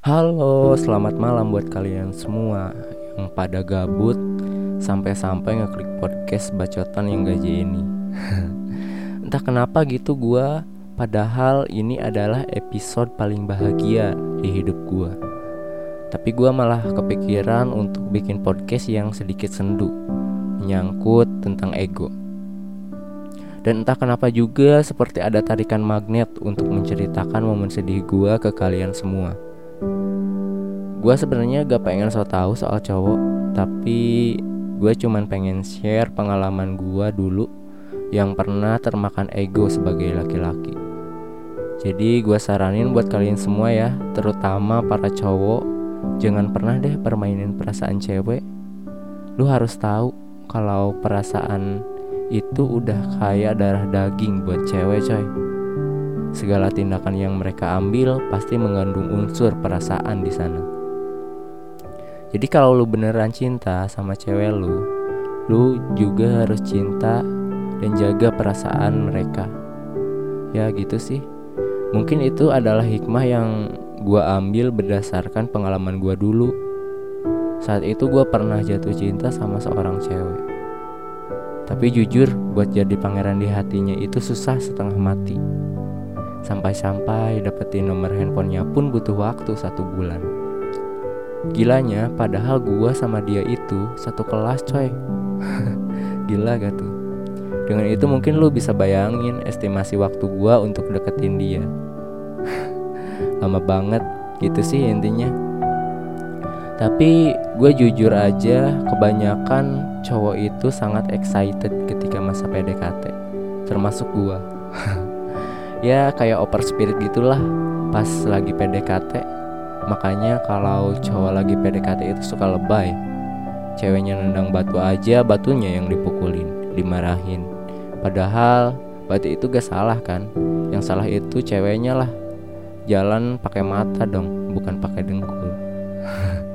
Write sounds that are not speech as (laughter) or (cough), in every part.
Halo, selamat malam buat kalian semua yang pada gabut sampai-sampai ngeklik podcast bacotan yang gaji ini. (laughs) Entah kenapa gitu gua padahal ini adalah episode paling bahagia di hidup gua. Tapi gua malah kepikiran untuk bikin podcast yang sedikit sendu, menyangkut tentang ego. Dan entah kenapa juga seperti ada tarikan magnet untuk menceritakan momen sedih gua ke kalian semua. Gua sebenarnya gak pengen so tau soal cowok, tapi gue cuman pengen share pengalaman gua dulu yang pernah termakan ego sebagai laki-laki. Jadi gue saranin buat kalian semua ya, terutama para cowok, jangan pernah deh permainin perasaan cewek. Lu harus tahu kalau perasaan itu udah kayak darah daging buat cewek coy Segala tindakan yang mereka ambil pasti mengandung unsur perasaan di sana. Jadi kalau lu beneran cinta sama cewek lu, lu juga harus cinta dan jaga perasaan mereka. Ya gitu sih. Mungkin itu adalah hikmah yang gua ambil berdasarkan pengalaman gua dulu. Saat itu gua pernah jatuh cinta sama seorang cewek. Tapi jujur, buat jadi pangeran di hatinya itu susah setengah mati. Sampai-sampai dapetin nomor handphonenya pun butuh waktu satu bulan. Gilanya, padahal gua sama dia itu satu kelas coy. (laughs) Gila gak tuh? Dengan itu mungkin lu bisa bayangin estimasi waktu gua untuk deketin dia. (laughs) Lama banget gitu sih intinya. Tapi gue jujur aja kebanyakan cowok itu sangat excited ketika masa PDKT Termasuk gue (laughs) Ya kayak oper spirit gitulah pas lagi PDKT Makanya kalau cowok lagi PDKT itu suka lebay. Ceweknya nendang batu aja batunya yang dipukulin, dimarahin. Padahal batu itu gak salah kan? Yang salah itu ceweknya lah. Jalan pakai mata dong, bukan pakai dengkul. (laughs)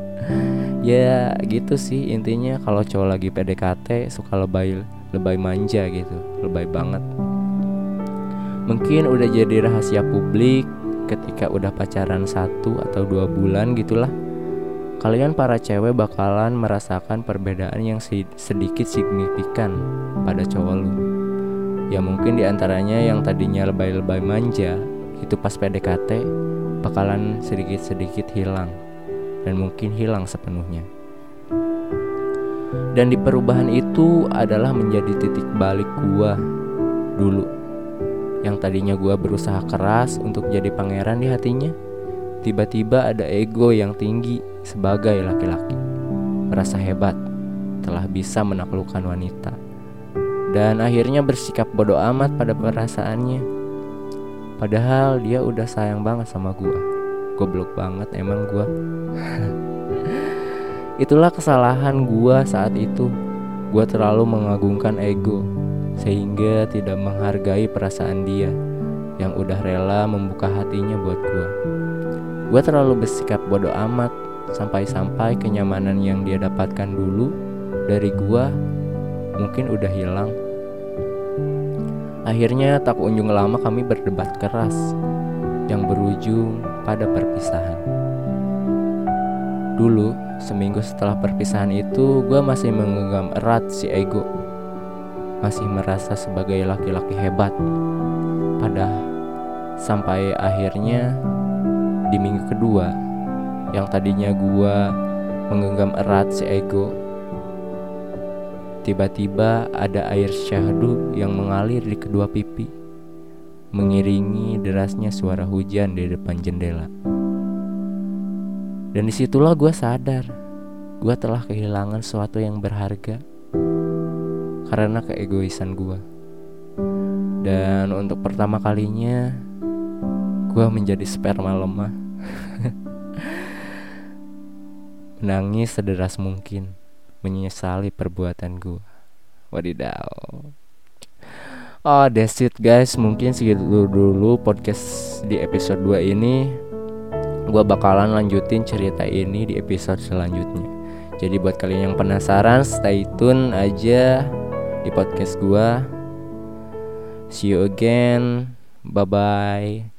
Ya gitu sih intinya kalau cowok lagi PDKT suka lebay lebay manja gitu lebay banget mungkin udah jadi rahasia publik ketika udah pacaran satu atau dua bulan gitulah kalian para cewek bakalan merasakan perbedaan yang sedikit signifikan pada cowok lu ya mungkin di antaranya yang tadinya lebay-lebay manja itu pas PDKT bakalan sedikit-sedikit hilang dan mungkin hilang sepenuhnya. Dan di perubahan itu adalah menjadi titik balik gua dulu. Yang tadinya gua berusaha keras untuk jadi pangeran di hatinya, tiba-tiba ada ego yang tinggi sebagai laki-laki. Merasa hebat telah bisa menaklukkan wanita. Dan akhirnya bersikap bodoh amat pada perasaannya. Padahal dia udah sayang banget sama gua goblok banget emang gue (laughs) itulah kesalahan gue saat itu gue terlalu mengagungkan ego sehingga tidak menghargai perasaan dia yang udah rela membuka hatinya buat gue gue terlalu bersikap bodoh amat sampai-sampai kenyamanan yang dia dapatkan dulu dari gue mungkin udah hilang Akhirnya tak kunjung lama kami berdebat keras yang berujung pada perpisahan. Dulu, seminggu setelah perpisahan itu, gue masih menggenggam erat si ego. Masih merasa sebagai laki-laki hebat. Padahal, sampai akhirnya di minggu kedua, yang tadinya gue menggenggam erat si ego, tiba-tiba ada air syahdu yang mengalir di kedua pipi mengiringi derasnya suara hujan di depan jendela. Dan di situlah gue sadar, gue telah kehilangan sesuatu yang berharga karena keegoisan gue. Dan untuk pertama kalinya, gue menjadi sperma lemah. (laughs) Menangis sederas mungkin, menyesali perbuatan gue. Wadidaw. Oh that's it guys Mungkin segitu dulu podcast di episode 2 ini Gue bakalan lanjutin cerita ini di episode selanjutnya Jadi buat kalian yang penasaran Stay tune aja di podcast gue See you again. Bye bye